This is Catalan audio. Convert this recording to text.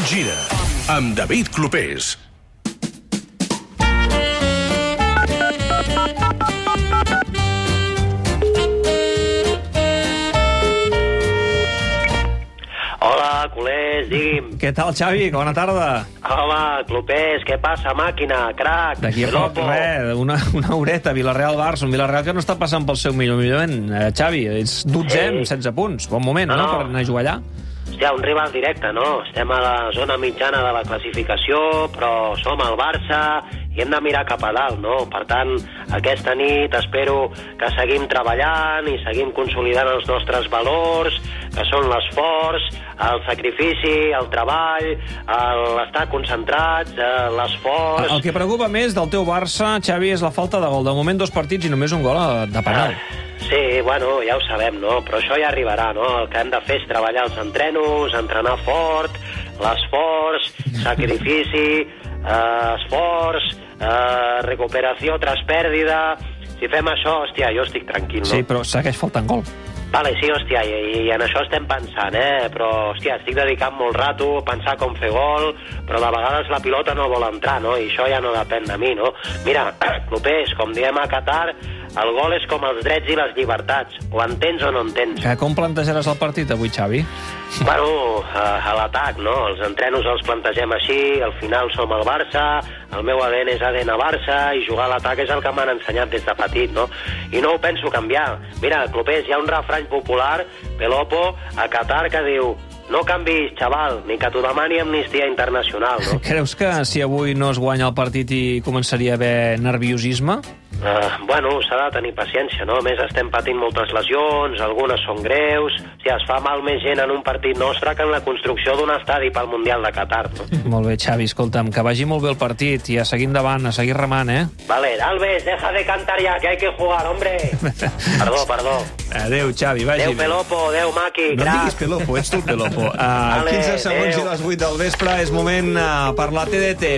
Tot gira amb David Clopés. Hola, culers, digui'm. Què tal, Xavi? Bona tarda. Home, clopers, què passa, màquina, crac, D'aquí a poc, res, una, una horeta, Villarreal-Barça, un Villarreal que no està passant pel seu millor moment. Eh, Xavi, ets 12 amb 16 punts. Bon moment, no, No. per anar a jugar allà? Hòstia, un rival directe, no? Estem a la zona mitjana de la classificació, però som el Barça i hem de mirar cap a dalt, no? Per tant, aquesta nit espero que seguim treballant i seguim consolidant els nostres valors, que són l'esforç, el sacrifici, el treball, el estar concentrats, eh, l'esforç... El que preocupa més del teu Barça, Xavi, és la falta de gol. De moment, dos partits i només un gol eh, de penal. Sí, bueno, ja ho sabem, no? Però això ja arribarà, no? El que hem de fer és treballar els entrenos, entrenar fort, l'esforç, sacrifici, eh, esforç, eh, recuperació tras pèrdida... Si fem això, hòstia, jo estic tranquil, no? Sí, però segueix faltant gol. Vale, sí, hòstia, i, i en això estem pensant, eh? Però, hòstia, estic dedicant molt rato a pensar com fer gol, però de vegades la pilota no vol entrar, no? I això ja no depèn de mi, no? Mira, Clopés, com diem a Qatar, el gol és com els drets i les llibertats. Ho entens o no entens? Que com plantejaràs el partit avui, Xavi? Bueno, a, a l'atac, no? Els entrenos els plantegem així, al final som el Barça, el meu ADN és ADN Barça, i jugar a l'atac és el que m'han ensenyat des de petit, no? I no ho penso canviar. Mira, Clopés, hi ha un refrany popular, Pelopo, a Qatar, que diu no canvis, xaval, ni que t'ho demani Amnistia Internacional, no? Creus que si avui no es guanya el partit i començaria a haver nerviosisme? Uh, bueno, s'ha de tenir paciència, no? A més, estem patint moltes lesions, algunes són greus... O sigui, es fa mal més gent en un partit nostre que en la construcció d'un estadi pel Mundial de Qatar, no? Molt bé, Xavi, escolta'm, que vagi molt bé el partit i a seguir endavant, a seguir remant, eh? Vale, Alves, deja de cantar ya, que hay que jugar, hombre. Perdó, perdó. Adéu, Xavi, vagi Adéu, bé. Pelopo, adéu, Maqui, No crac. diguis Pelopo, ets tu Pelopo. Uh, Vale, 15 segons adéu. i les 8 del vespre és moment uh, per la TDT.